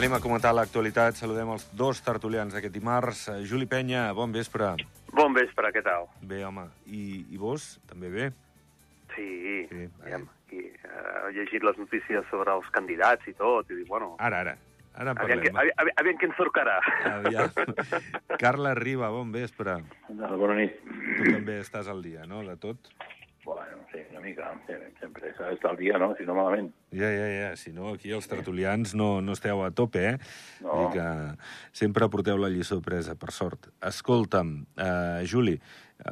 Anem a comentar l'actualitat. Saludem els dos tertulians d'aquest dimarts. Eh, Juli Penya, bon vespre. Bon vespre, què tal? Bé, home. I, i vos, també bé? Sí, Sí, aquí, eh, he llegit les notícies sobre els candidats i tot, i dic, bueno, Ara, ara. Ara en aviam, que, parlem. aviam, aviam, què ens surcarà. Aviam. Carla Riba, bon vespre. Bona nit. Tu també estàs al dia, no?, de tot? Una mica. Sí, sempre s'ha d'estar al dia, no? Si no, malament. Ja, ja, ja. Si no, aquí els tertulians no, no esteu a tope, eh? No. Dir que sempre porteu la lliçó presa, per sort. Escolta'm, uh, Juli,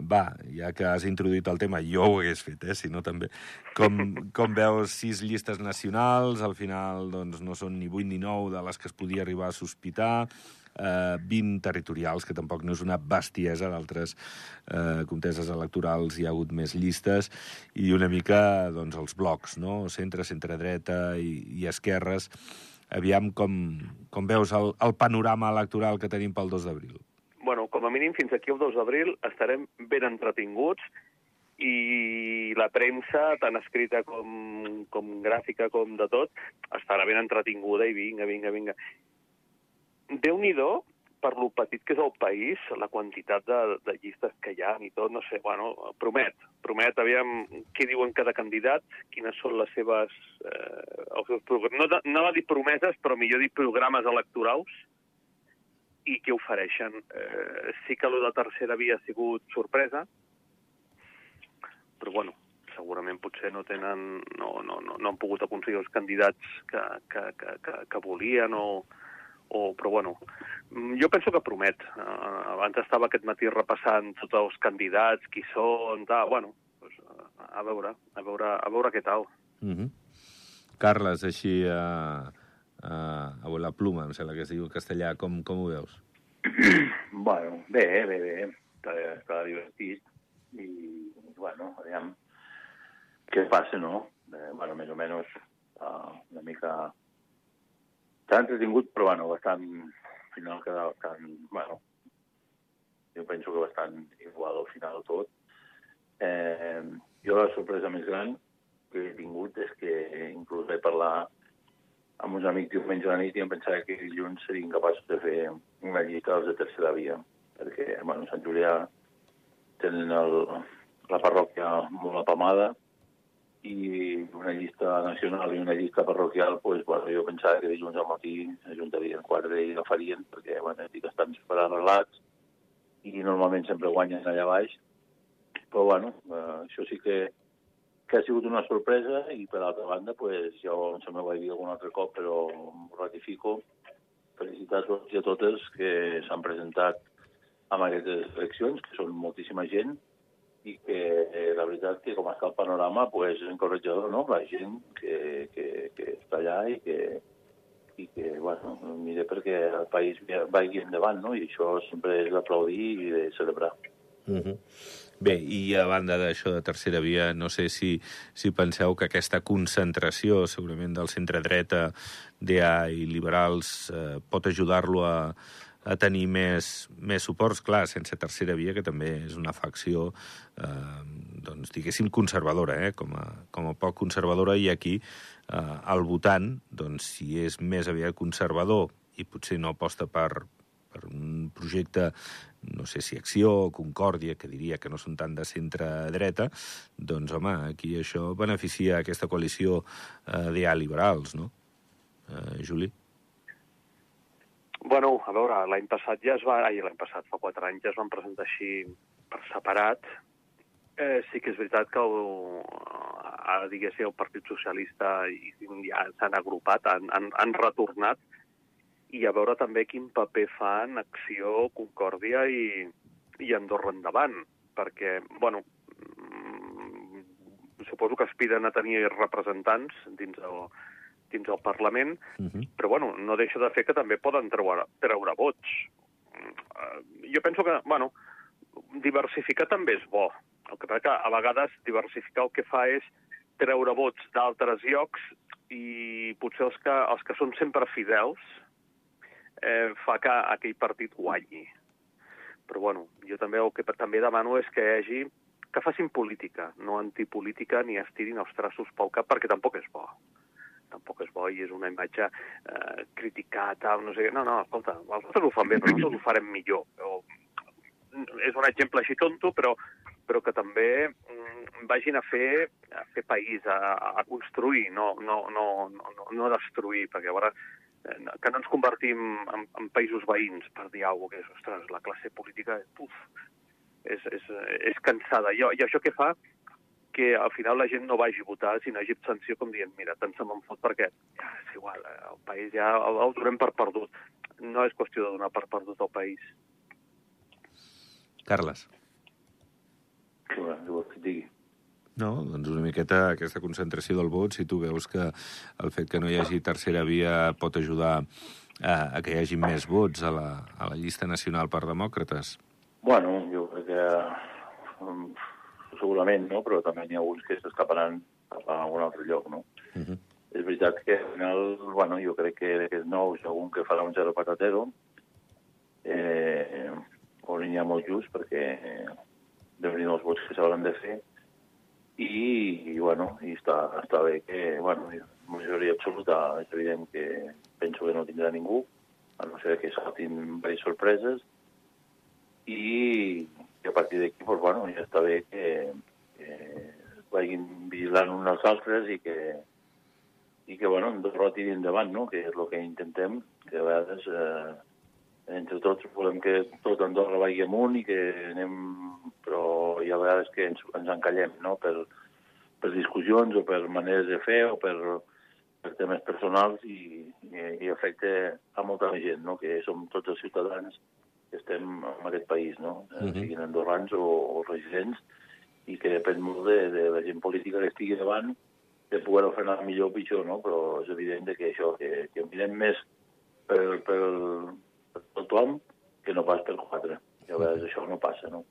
va, ja que has introduït el tema, jo ho hagués fet, eh, si no també. Com, com veus sis llistes nacionals, al final doncs, no són ni 8 ni 9 de les que es podia arribar a sospitar, eh, 20 territorials, que tampoc no és una bestiesa, d'altres eh, conteses electorals hi ha hagut més llistes, i una mica doncs, els blocs, no? centre, centre-dreta i, i esquerres. Aviam com, com veus el, el panorama electoral que tenim pel 2 d'abril. Bueno, com a mínim fins aquí el 2 d'abril estarem ben entretinguts i la premsa, tant escrita com, com gràfica com de tot, estarà ben entretinguda i vinga, vinga, vinga. Déu-n'hi-do per lo petit que és el país, la quantitat de, de llistes que hi ha i tot, no sé, bueno, promet, promet, aviam què diuen cada candidat, quines són les seves... Eh, els seus no, no va dir promeses, però millor dir programes electorals, i què ofereixen. Eh, sí que el de tercera via ha sigut sorpresa, però bueno, segurament potser no tenen, no, no, no, no han pogut aconseguir els candidats que, que, que, que, que volien o, o, però bueno, mm, jo penso que promet. Uh, abans estava aquest matí repassant tots els candidats, qui són, tal, bueno, pues, uh, a veure, a veure, a veure què tal. Mm -hmm. Carles, així a, a, a la pluma, em sembla que es diu en castellà, com, com ho veus? Bueno, bé, bé, bé. Està, està divertit. I, bueno, aviam què passa, no? Eh, bueno, més o menys uh, una mica... S'ha entretingut, però, bueno, bastant... Al final queda bastant... Bueno, jo penso que bastant igual al final tot. Eh, jo la sorpresa més gran que he tingut és que inclús vaig parlar amb uns amics diumenge a la nit i em pensava que dilluns serien capaços de fer una llista dels de tercera via, perquè, bueno, Sant Julià tenen el, la parròquia molt apamada i una llista nacional i una llista parroquial, pues, bueno, jo pensava que dilluns al matí ajuntarien quatre i la farien, perquè, bueno, dic estan superarrelats i normalment sempre guanyen allà baix, però, bueno, eh, això sí que que ha sigut una sorpresa i, per altra banda, pues, jo em sembla que ho dir algun altre cop, però ho ratifico. Felicitats a tots i a totes que s'han presentat en aquestes eleccions, que són moltíssima gent, i que eh, la veritat que com està el panorama pues, és encorretjador, no? La gent que, que, que està allà i que, i que, bueno, mire perquè el país vagi endavant, no? I això sempre és d'aplaudir i de celebrar. Uh -huh. Bé, i a banda d'això de tercera via, no sé si, si penseu que aquesta concentració, segurament del centre-dreta, DA i liberals, eh, pot ajudar-lo a, a tenir més, més suports, clar, sense tercera via, que també és una facció, eh, doncs, diguéssim, conservadora, eh, com, a, com a poc conservadora, i aquí eh, el votant, doncs, si és més aviat conservador i potser no aposta per, per un projecte, no sé si Acció o Concòrdia, que diria que no són tant de centre-dreta, doncs, home, aquí això beneficia aquesta coalició eh, d'IA liberals, no? Eh, Juli? Bueno, a veure, l'any passat ja es va... Ai, l'any passat, fa quatre anys, ja es van presentar així per separat. Eh, sí que és veritat que el, ara, diguéssim, el Partit Socialista i ja s'han agrupat, han, han, han retornat, i a veure també quin paper fan Acció, Concòrdia i, i Andorra endavant, perquè, bueno, mm, suposo que aspiren a tenir representants dins el, dins el Parlament, Uh -huh. però bueno, no deixa de fer que també poden treure, treure vots. Uh, jo penso que, bueno, diversificar també és bo. El que passa que a vegades diversificar el que fa és treure vots d'altres llocs i potser els que, els que són sempre fidels eh, fa que aquell partit guanyi. Però bueno, jo també el que també demano és que hi hagi que facin política, no antipolítica ni estirin els traços pel cap, perquè tampoc és bo. Tampoc és bo i és una imatge eh, criticar, tal, no sé què. No, no, escolta, els altres ho fan bé, però nosaltres ho farem millor. O, és un exemple així tonto, però, però que també mm, vagin a fer, a fer país, a, a construir, no, no, no, no, no a destruir, perquè llavors eh, que no ens convertim en, en països veïns per dir alguna cosa, que és, ostres, la classe política, uf, és, és, és cansada. I, I això què fa? Que al final la gent no vagi a votar, sinó hagi abstenció com dient, mira, tant se me'n fot perquè ja, és igual, eh, el país ja el, el donem per perdut. No és qüestió de donar per perdut el país. Carles. Què vols que digui? No, doncs una miqueta aquesta concentració del vot, si tu veus que el fet que no hi hagi tercera via pot ajudar a, a que hi hagi més vots a la, a la llista nacional per demòcrates. Bueno, jo crec que segurament, no? però també n'hi ha alguns que s'escaparan cap a algun altre lloc, no? Uh -huh. És veritat que al final, bueno, jo crec que d'aquests nous, algun que farà un zero patatero, eh, o n'hi ha molt just, perquè eh, venir els vots que s'hauran de fer, i, i bueno, i està, està bé que, bueno, majoria absoluta, és evident que penso que no tindrà ningú, a no ser que saltin diverses sorpreses, i, a partir d'aquí, doncs, bueno, ja està bé que, que vagin vigilant uns als altres i que, i que, bueno, Andorra tiri endavant, no?, que és el que intentem, que a vegades eh, entre tots volem que tot Andorra vagi amunt i que anem... però hi ha vegades que ens, ens encallem, no?, per, per discussions o per maneres de fer o per, per temes personals i, i, i afecta a molta gent, no?, que som tots els ciutadans que estem en aquest país, no?, uh -huh. siguin andorrans o, o residents, i que depèn molt de, de la gent política que estigui davant de poder-ho fer anar millor o pitjor, no? Però és evident que això, que, que mirem més per, per, per tothom que no pas per quatre. I a vegades això no passa, no?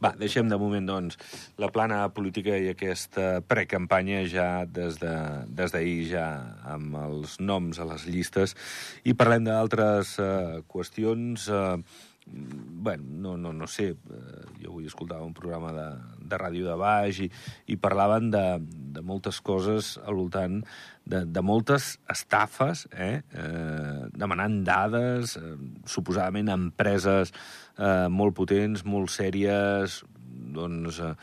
Va, deixem de moment, doncs, la plana política i aquesta precampanya ja des d'ahir de, ja amb els noms a les llistes. I parlem d'altres uh, qüestions... Uh, bueno, no, no, no sé, jo avui escoltava un programa de, de ràdio de baix i, i parlaven de, de moltes coses al voltant de, de moltes estafes, eh? eh demanant dades, eh, suposadament empreses eh, molt potents, molt sèries, doncs, eh,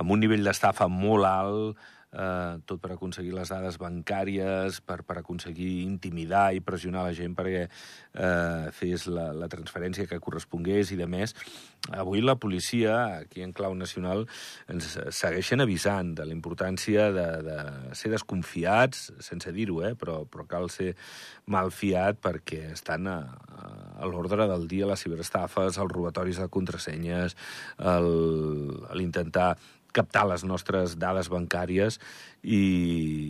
amb un nivell d'estafa molt alt, eh, tot per aconseguir les dades bancàries, per, per aconseguir intimidar i pressionar la gent perquè eh, fes la, la transferència que correspongués i de més. Avui la policia, aquí en clau nacional, ens segueixen avisant de la importància de, de ser desconfiats, sense dir-ho, eh, però, però cal ser malfiat perquè estan a, a l'ordre del dia les ciberestafes, els robatoris de contrasenyes, l'intentar captar les nostres dades bancàries i,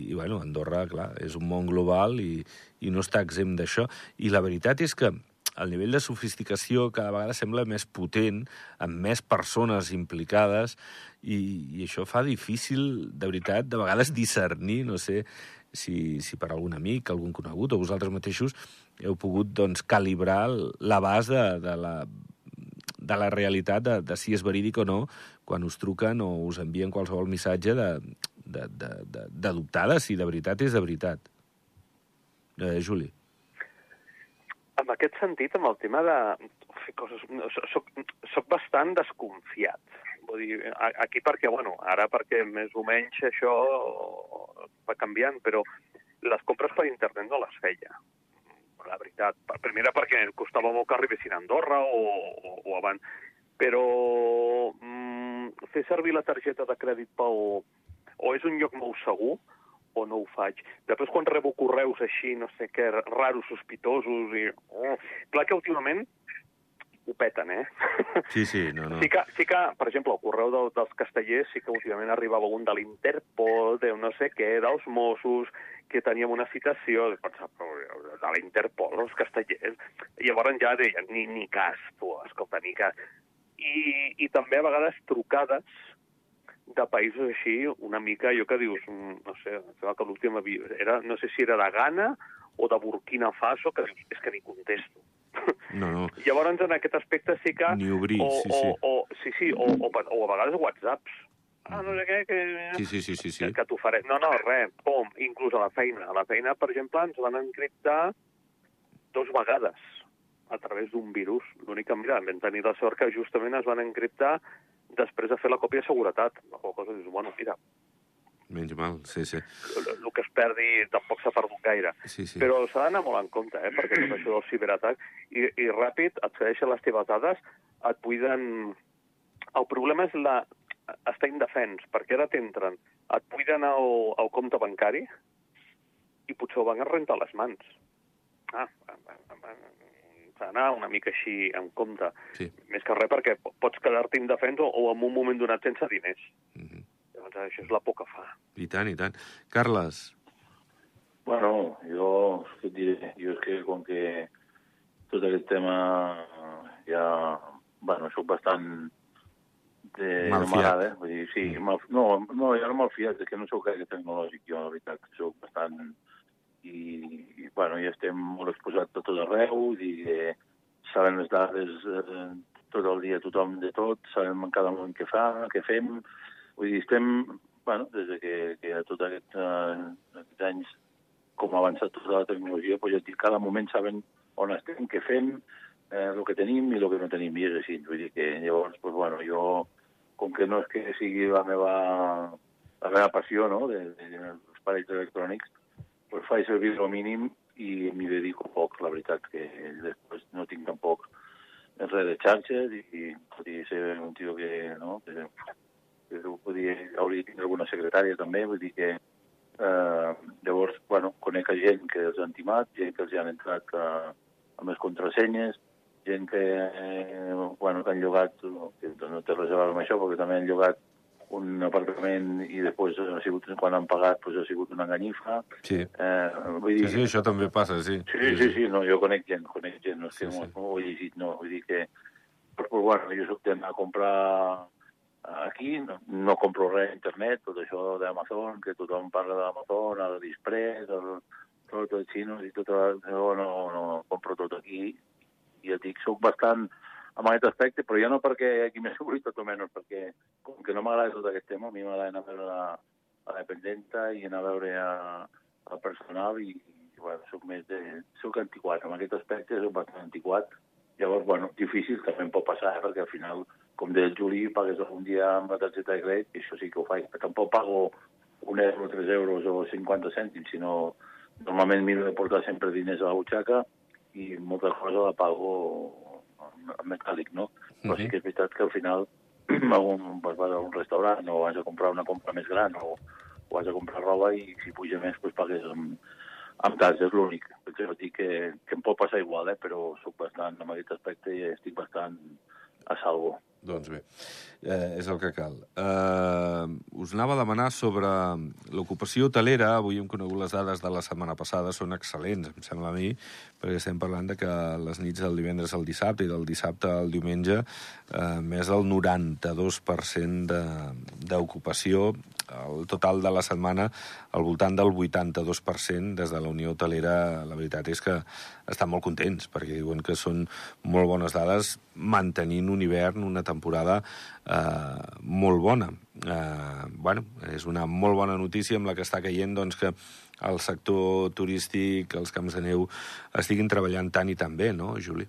i bueno, Andorra, clar, és un món global i, i no està exempt d'això. I la veritat és que el nivell de sofisticació cada vegada sembla més potent, amb més persones implicades, i, i això fa difícil, de veritat, de vegades discernir, no sé si, si per algun amic, algun conegut, o vosaltres mateixos, heu pogut doncs, calibrar l'abast de, de la de la realitat de, de si és verídic o no quan us truquen o us envien qualsevol missatge de, de, de, de, de dubtar si de veritat és de veritat. Eh, Juli. En aquest sentit, amb el tema de coses... Soc, soc bastant desconfiat. Vull dir, aquí perquè, bueno, ara perquè més o menys això va canviant, però les compres per internet no les feia la veritat. Primera perquè costava molt que arribessin a Andorra o, o, o abans. Però mm, fer servir la targeta de crèdit pel... o és un lloc molt segur o no ho faig. Després, quan rebo correus així, no sé què, raros, sospitosos, i... Oh, clar que últimament ho peten, eh? Sí, sí, no, no. Sí que, sí que per exemple, el correu del, dels castellers sí que últimament arribava un de l'Interpol, de no sé què, dels Mossos, que teníem una citació de, de l'Interpol, els castellers, i llavors ja deien, ni, ni cas, tu, escolta, ni cas. I, I també a vegades trucades de països així, una mica, jo que dius, mm, no sé, que l'última era, no sé si era de Ghana o de Burkina Faso, que dius, és que ni contesto. No, no. Llavors, en aquest aspecte sí que... Ni obrir, o, sí, sí. O, o, sí, sí, o, o, o a vegades WhatsApps ah, no sé què, que... Sí, sí, sí, sí. sí. que, faré. No, no, res, pom, inclús a la feina. A la feina, per exemple, ens van encriptar dos vegades a través d'un virus. L'únic que, mira, vam tenir la sort que justament es van encriptar després de fer la còpia de seguretat. La cosa dius, bueno, mira, Menys mal, sí, sí. el el que es perdi tampoc s'ha perdut gaire. sí, sí. Però s'ha d'anar molt en compte, eh? perquè tot això del ciberatac, i, i ràpid, accedeixen les teves dades, et buiden... El problema és la... estar indefens, perquè ara t'entren, et buiden el, el compte bancari i potser ho van a rentar les mans. Ah, s'ha d'anar una mica així en compte. Sí. Més que res perquè po- pots quedar-te indefens o, o en un moment donat sense diners. Mhm. Llavors això és la por que fa. I tant, i tant. Carles, Bueno, jo, què et diré? Jo és que com que tot aquest tema ja... Bueno, soc bastant... De, Malfiat. m'agrada, vull dir, sí, mal, no, no, jo no malfiat, és que no sóc gaire tecnològic, jo, la veritat, soc bastant... I, i bueno, ja estem molt exposats a tot arreu, dir que sabem les dades eh, tot el dia tothom de tot, sabem en cada moment què fa, què fem, vull dir, estem, bueno, des de que, que hi ha tot aquest, eh, aquests anys com ha avançat tota la tecnologia, et dic, cada moment saben on estem, què fem, eh, que tenim i el que no tenim, i és així. Vull dir que llavors, doncs, bueno, jo, com que no és que sigui la meva, la meva passió, no?, de, de, dels parells electrònics, doncs faig servir el mínim i m'hi dedico poc, la veritat, que després no tinc tampoc res de xarxes i, i ser un tio que, no?, que, dir, hauria de tindre alguna secretària també, vull dir que Eh, llavors, bueno, conec a gent que els han timat, gent que els han entrat eh, amb les contrasenyes, gent que, eh, bueno, que han llogat, que no té res a veure amb això, perquè també han llogat un apartament i després ha sigut, quan han pagat doncs ha sigut una enganyifa. sí. Eh, vull Sí, dir, sí, això també passa, sí. Sí, sí, sí, no, jo conec gent, conec gent, no és que Sí, sí, sí. sí. no ho he llegit, no, vull dir que... Però bueno, jo soc d'anar a comprar aquí, no, no compro res a internet, tot això d'Amazon, que tothom parla d'Amazon, l'Aliexpress, el, tot el xino i tot, el- jo no, no compro tot aquí, i et dic, soc bastant en aquest aspecte, però ja no perquè aquí m'he segurit tot o menys, perquè com que no m'agrada tot aquest tema, a mi m'agrada anar a veure la, la dependenta i anar a veure a, el personal i, i bueno, soc més de... soc antiquat, en aquest aspecte soc bastant antiquat. Llavors, bueno, difícil també em pot passar, eh, perquè al final, com deia el Juli, pagues algun dia amb la targeta de crèdit, i això sí que ho faig. Tampoc pago un euro, tres euros o 50 cèntims, sinó normalment miro de portar sempre diners a la butxaca i molta cosa la pago en metàl·lic, no? Però sí que és veritat que al final algun, pues, vas a un restaurant o vas a comprar una compra més gran o, o has de comprar roba i si puja més pues, pagues amb, amb tax, és l'únic. Això dic que, que em pot passar igual, eh? però soc bastant, en aquest aspecte, i estic bastant a salvo. Doncs bé, eh, és el que cal. Eh, us anava a demanar sobre l'ocupació hotelera. Avui hem conegut les dades de la setmana passada, són excel·lents, em sembla a mi, perquè estem parlant de que les nits del divendres al dissabte i del dissabte al diumenge eh, més del 92% de- d'ocupació. El total de la setmana al voltant del 82% des de la Unió Hotelera. La veritat és que estan molt contents, perquè diuen que són molt bones dades mantenint un hivern, una temporada eh, molt bona. Eh, bueno, és una molt bona notícia amb la que està caient doncs, que el sector turístic, els camps de neu, estiguin treballant tant i tan bé, no, Juli?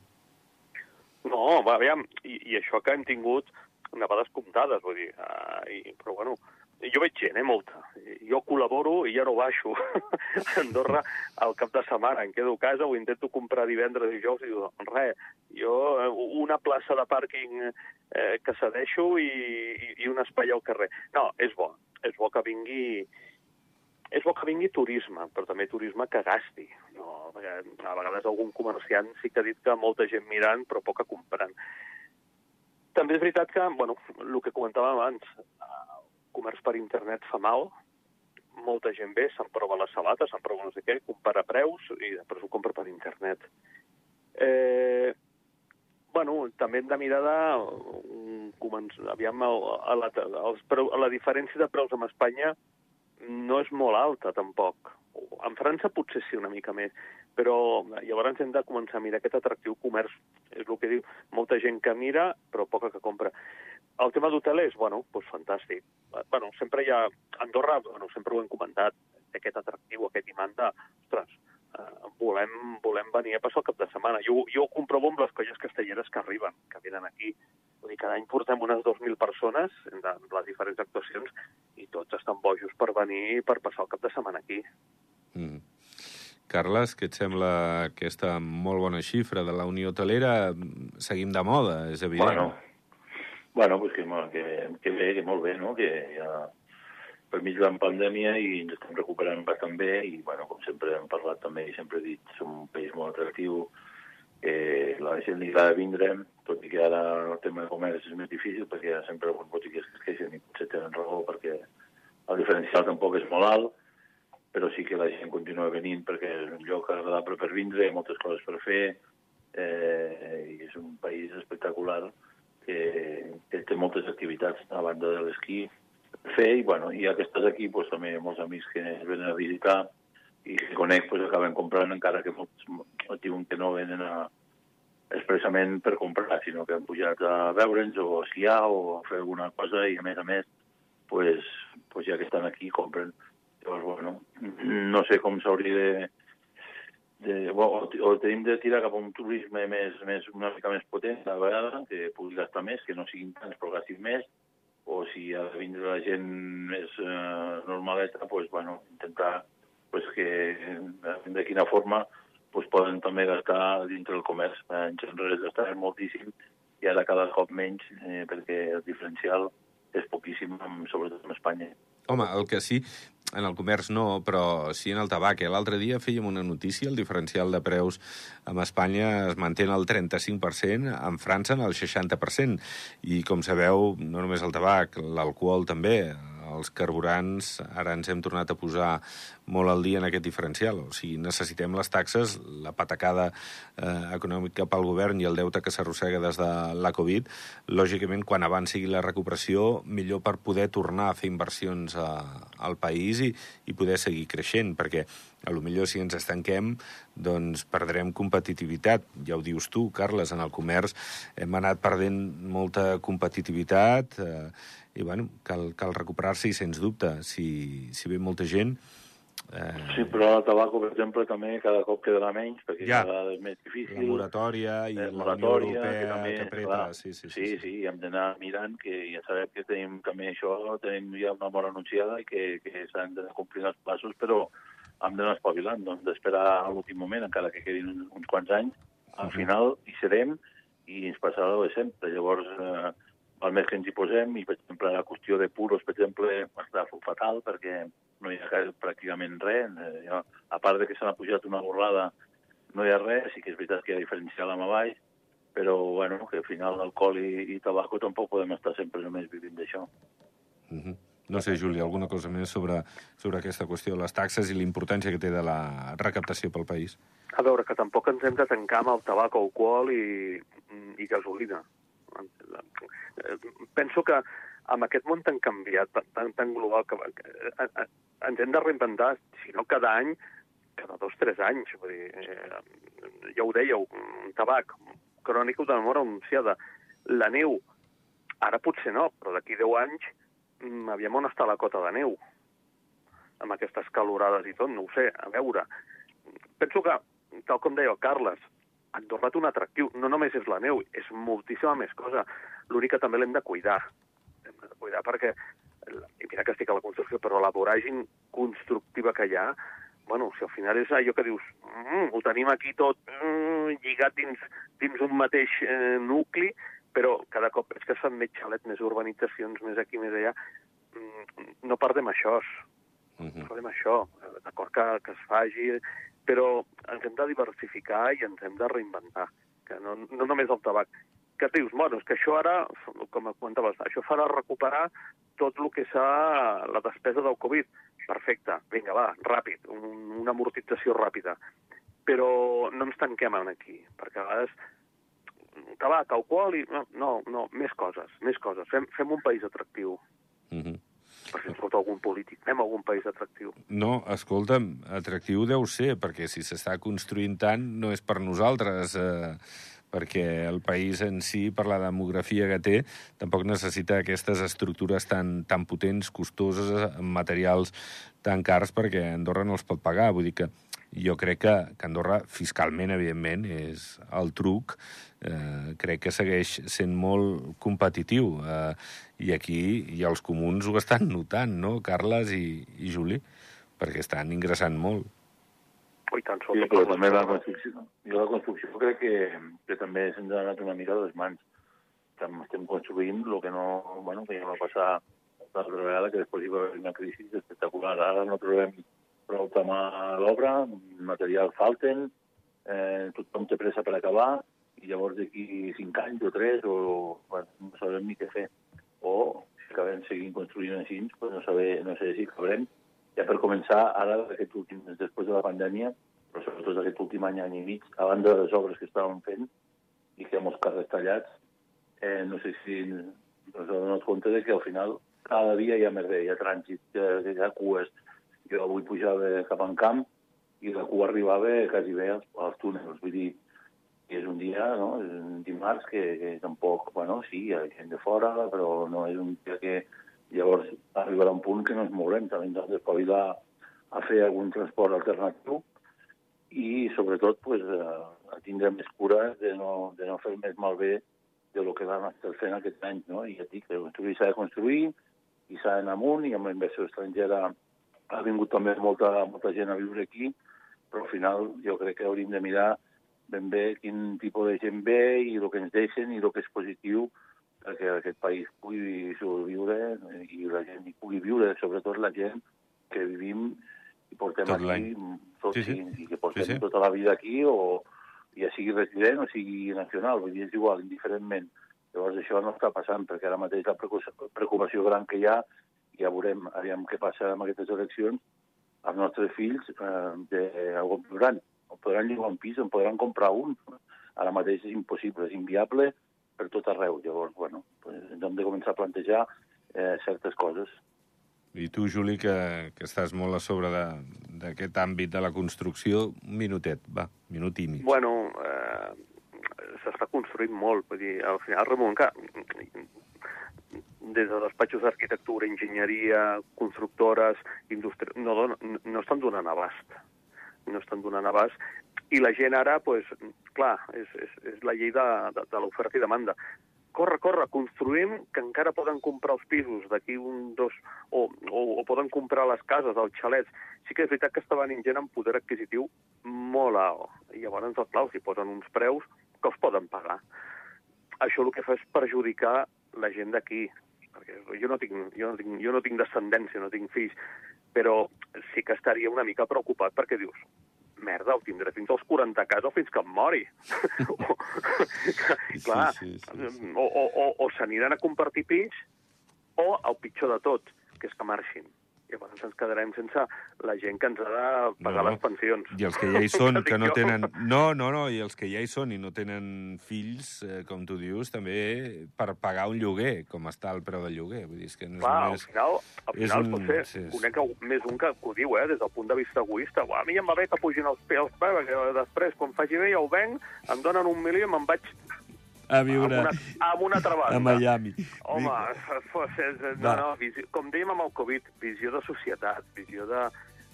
No, va, aviam, i, i això que hem tingut nevades comptades, vull dir, uh, i, però bueno, jo veig gent, eh, molta. Jo col·laboro i ja no baixo a Andorra al cap de setmana. Em quedo a casa, ho intento comprar divendres i dijous i dic, res, jo eh, una plaça de pàrquing eh, que cedeixo i, i, un espai al carrer. No, és bo, és bo que vingui és bo que vingui turisme, però també turisme que gasti. No, a vegades algun comerciant sí que ha dit que molta gent mirant, però poca comprant. També és veritat que, bueno, el que comentàvem abans, comerç per internet fa mal, molta gent ve, s'emprova les sabates, s'emprova no sé què, compara preus i després ho compra per internet. Eh, bueno, també hem de mirar de... um, començ- Aviam, el, a la, els preu, la diferència de preus amb Espanya no és molt alta, tampoc. En França potser sí una mica més, però llavors hem de començar a mirar aquest atractiu comerç. És el que diu molta gent que mira, però poca que compra. El tema d'hotelers, bueno, doncs fantàstic. Bueno, sempre hi ha... Andorra, bueno, sempre ho hem comentat, té aquest atractiu, aquest imant de, ostres, eh, volem, volem venir a passar el cap de setmana. Jo, jo ho comprovo amb les colles castelleres que arriben, que venen aquí. Vull dir, cada any portem unes 2.000 persones en les diferents actuacions i tots estan bojos per venir per passar el cap de setmana aquí. Mm. Carles, què et sembla aquesta molt bona xifra de la Unió Hotelera? Seguim de moda, és evident. Bueno, bueno pues que, que, que bé, que molt bé, no? Que ja per mig de la pandèmia i ens estem recuperant bastant bé i, bueno, com sempre hem parlat també i sempre he dit, som un país molt atractiu, que la gent li agrada vindre, tot i que ara el tema de comerç és més difícil perquè hi ha sempre alguns botigues que es queixen i potser tenen raó perquè el diferencial tampoc és molt alt, però sí que la gent continua venint perquè és un lloc agradable per vindre, moltes coses per fer, eh, i és un país espectacular que, que té moltes activitats a banda de l'esquí, fer i, bueno, i ja que estàs aquí, pues, també hi ha molts amics que ens venen a visitar i que conec pues, acaben comprant encara que molts diuen que no venen a, expressament per comprar, sinó que han pujat a veure'ns o a esquiar o a fer alguna cosa i a més a més pues, pues ja que estan aquí compren. Llavors, bueno, no sé com s'hauria de, de, o, o tenim de tirar cap a un turisme més, més, una mica més potent a vegada, que pugui gastar més, que no siguin tants però gastin més, o si ha de vindre la gent més eh, normaleta, pues, bueno, intentar pues, que de quina forma pues, poden també gastar dintre del comerç. En general gastaven moltíssim i ara cada cop menys eh, perquè el diferencial és poquíssim, sobretot en Espanya. Home, el que sí, en el comerç no, però sí en el tabac. Eh, l'altre dia fèiem una notícia, el diferencial de preus amb Espanya es manté en el 35%, en França en el 60%. I, com sabeu, no només el tabac, l'alcohol també, els carburants ara ens hem tornat a posar molt al dia en aquest diferencial. O sigui, necessitem les taxes, la patacada eh, econòmica pel govern i el deute que s'arrossega des de la Covid. Lògicament, quan abans sigui la recuperació, millor per poder tornar a fer inversions a, al país i, i poder seguir creixent, perquè a lo millor si ens estanquem, doncs perdrem competitivitat. Ja ho dius tu, Carles, en el comerç hem anat perdent molta competitivitat eh, i, bueno, cal, cal recuperar-se i, sens dubte, si, si ve molta gent, Eh... Sí, però el tabaco, per exemple, també cada cop quedarà menys, perquè ja. cada vegada és més difícil. La moratòria i la moratòria, Europea que, també, que preta. Clar, sí, sí, sí, sí, sí, sí, hem d'anar mirant, que ja sabem que tenim també això, tenim ja una mort anunciada i que, que s'han de complir els passos, però hem d'anar espavilant, doncs d'esperar a l'últim moment, encara que quedin uns, uns quants anys, al uh -huh. final hi serem i ens passarà el de sempre. Llavors, eh, el més que ens hi posem, i per exemple la qüestió de puros, per exemple, està fatal perquè no hi ha pràcticament res. Eh, a part de que s'ha pujat una borrada, no hi ha res, sí que és veritat que hi ha diferencial amb avall, però bueno, que al final l'alcohol i, i tabaco tampoc podem estar sempre només vivint d'això. Mm -hmm. No sé, Juli, alguna cosa més sobre, sobre aquesta qüestió de les taxes i l'importància que té de la recaptació pel país? A veure, que tampoc ens hem de tancar amb el tabac, alcohol i, i gasolina penso que amb aquest món tan canviat, tan, tan global, que, que ens hem de reinventar, si no cada any, cada dos, tres anys. Vull dir, eh, ja ho dèieu, un tabac, crònica de mort anunciada. La neu, ara potser no, però d'aquí 10 anys aviam on està la cota de neu amb aquestes calorades i tot, no ho sé, a veure. Penso que, tal com deia el Carles, Andorra té un atractiu. No només és la neu, és moltíssima més cosa. L'únic que també l'hem de cuidar. Hem de cuidar perquè, i mira que estic a la construcció, però la voràgin constructiva que hi ha, bueno, si al final és allò que dius, mm, ho tenim aquí tot mm, lligat dins, dins un mateix eh, nucli, però cada cop veig que fan més xalet, més urbanitzacions, més aquí, més allà, mm, no perdem això. Uh -huh. No perdem això. D'acord que, que es faci, però ens hem de diversificar i ens hem de reinventar, que no, no només el tabac. Que dius, bueno, és que això ara, com comentaves, això farà recuperar tot el que s'ha la despesa del Covid. Perfecte, vinga, va, ràpid, un, una amortització ràpida. Però no ens tanquem aquí, perquè a vegades tabac, alcohol i... No, no, no més coses, més coses. Fem, fem un país atractiu. Mm -hmm per si escolta algun polític. Anem a algun país atractiu. No, escolta'm, atractiu deu ser, perquè si s'està construint tant no és per nosaltres, eh, perquè el país en si, per la demografia que té, tampoc necessita aquestes estructures tan, tan potents, costoses, amb materials tan cars, perquè Andorra no els pot pagar. Vull dir que jo crec que, que Andorra, fiscalment, evidentment, és el truc, eh, crec que segueix sent molt competitiu. Eh, I aquí i els comuns ho estan notant, no, Carles i, i Juli? Perquè estan ingressant molt. Ui, tant, Sí, però també la construcció, jo la construcció crec que, que també se'ns ha anat una mica de les mans. Estem, estem construint el que no, bueno, que ja va passar l'altra vegada, que després hi va haver una crisi espectacular. Ara no trobem prou mà d'obra, material falten, eh, tothom té pressa per acabar, i llavors d'aquí cinc anys o tres, o bueno, no sabem ni què fer. O si acabem seguint construint així, pues no, saber, no sé si acabarem. Ja per començar, ara, aquest últim, després de la pandèmia, però sobretot aquest últim any, any i mig, a banda de les obres que estàvem fent i que molts carrers tallats, eh, no sé si ens hem donat compte de que al final cada dia hi ha més bé, hi ha trànsit, hi ha cues. Jo avui pujava cap en camp i la cua arribava quasi bé als, als túnels. Vull dir, és un dia, no? és un dimarts que, que tampoc, bueno, sí, hi ha gent de fora, però no és un dia que llavors arribarà un punt que no ens mourem, també ens hem d'espavilar a fer algun transport alternatiu i sobretot pues, a, tindre més cura de no, de no fer més malbé de lo que vam estar fent aquest any, no? I ja dic, s'ha de construir i s'ha d'anar amunt i amb la inversió estrangera ha vingut també molta, molta gent a viure aquí, però al final jo crec que hauríem de mirar ben bé quin tipus de gent ve i el que ens deixen i el que és positiu perquè aquest país pugui sobreviure i la gent hi pugui viure, sobretot la gent que vivim i portem Tot aquí tot, Sí, sí, sí. i que portem Sí, sí. tota la vida aquí o ja sigui resident o sigui nacional, vull dir, és igual, indiferentment. Llavors això no està passant, perquè ara mateix la preocupació gran que hi ha, ja veurem, aviam què passa amb aquestes eleccions, els nostres fills eh, de, on podran, on podran llogar un pis, on podran comprar un. Ara mateix és impossible, és inviable per tot arreu. Llavors, bueno, pues, ens hem de començar a plantejar eh, certes coses. I tu, Juli, que, que estàs molt a sobre de- d'aquest àmbit de la construcció, un minutet, va, minut i mig. Bueno, eh, s'està construint molt. Vull dir, al final, Ramon, que des de despatxos d'arquitectura, enginyeria, constructores, indústria, no, dona, no estan donant abast. No estan donant abast. I la gent ara, pues, clar, és, és, és la llei de, de, de l'oferta i demanda. Corre, corre, construïm, que encara poden comprar els pisos d'aquí un, dos, o, o, o poden comprar les cases, els xalets. Sí que és veritat que està venint gent amb poder adquisitiu molt alt. I llavors, clar, si posen uns preus que els poden pagar. Això el que fa és perjudicar la gent d'aquí, jo no, tinc, jo, no tinc, jo no tinc descendència, no tinc fills, però sí que estaria una mica preocupat perquè dius, merda, el tindré fins als 40 a casa o fins que em mori. o, clar, sí, sí, sí. o, o, o, o s'aniran a compartir pis, o el pitjor de tot, que és que marxin. Llavors ens quedarem sense la gent que ens ha de pagar No, les pensions. I els que ja hi són, que no tenen... No, no, no, i els que ja hi són i no tenen fills, eh, com tu dius, també per pagar un lloguer, com està el preu del lloguer. Vull dir, és que no és Clar, al només... final, al és final un- potser sí, és- conec més un que, que ho diu, eh, des del punt de vista egoista. Uah, a mi em va bé que pugin els peus, perquè després, quan faci bé, ja ho venc, em donen un milió i me'n vaig A amb viure una, amb una altra banda. a Miami. Home, fos, és, no, Va. no, visió, com dèiem amb el Covid, visió de societat, visió de,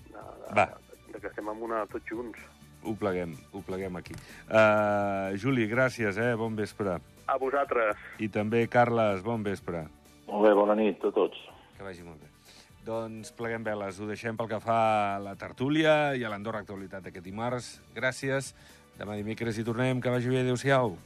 de, de, Va. de que estem en una tots junts. Ho pleguem, ho pleguem aquí. Uh, Juli, gràcies, eh? Bon vespre. A vosaltres. I també, Carles, bon vespre. Molt bé, bona nit a tots. Que vagi molt bé. Doncs pleguem veles, ho deixem pel que fa a la tertúlia i a l'Andorra Actualitat d'aquest dimarts. Gràcies. Demà dimecres hi tornem. Que vagi bé. Adéu-siau.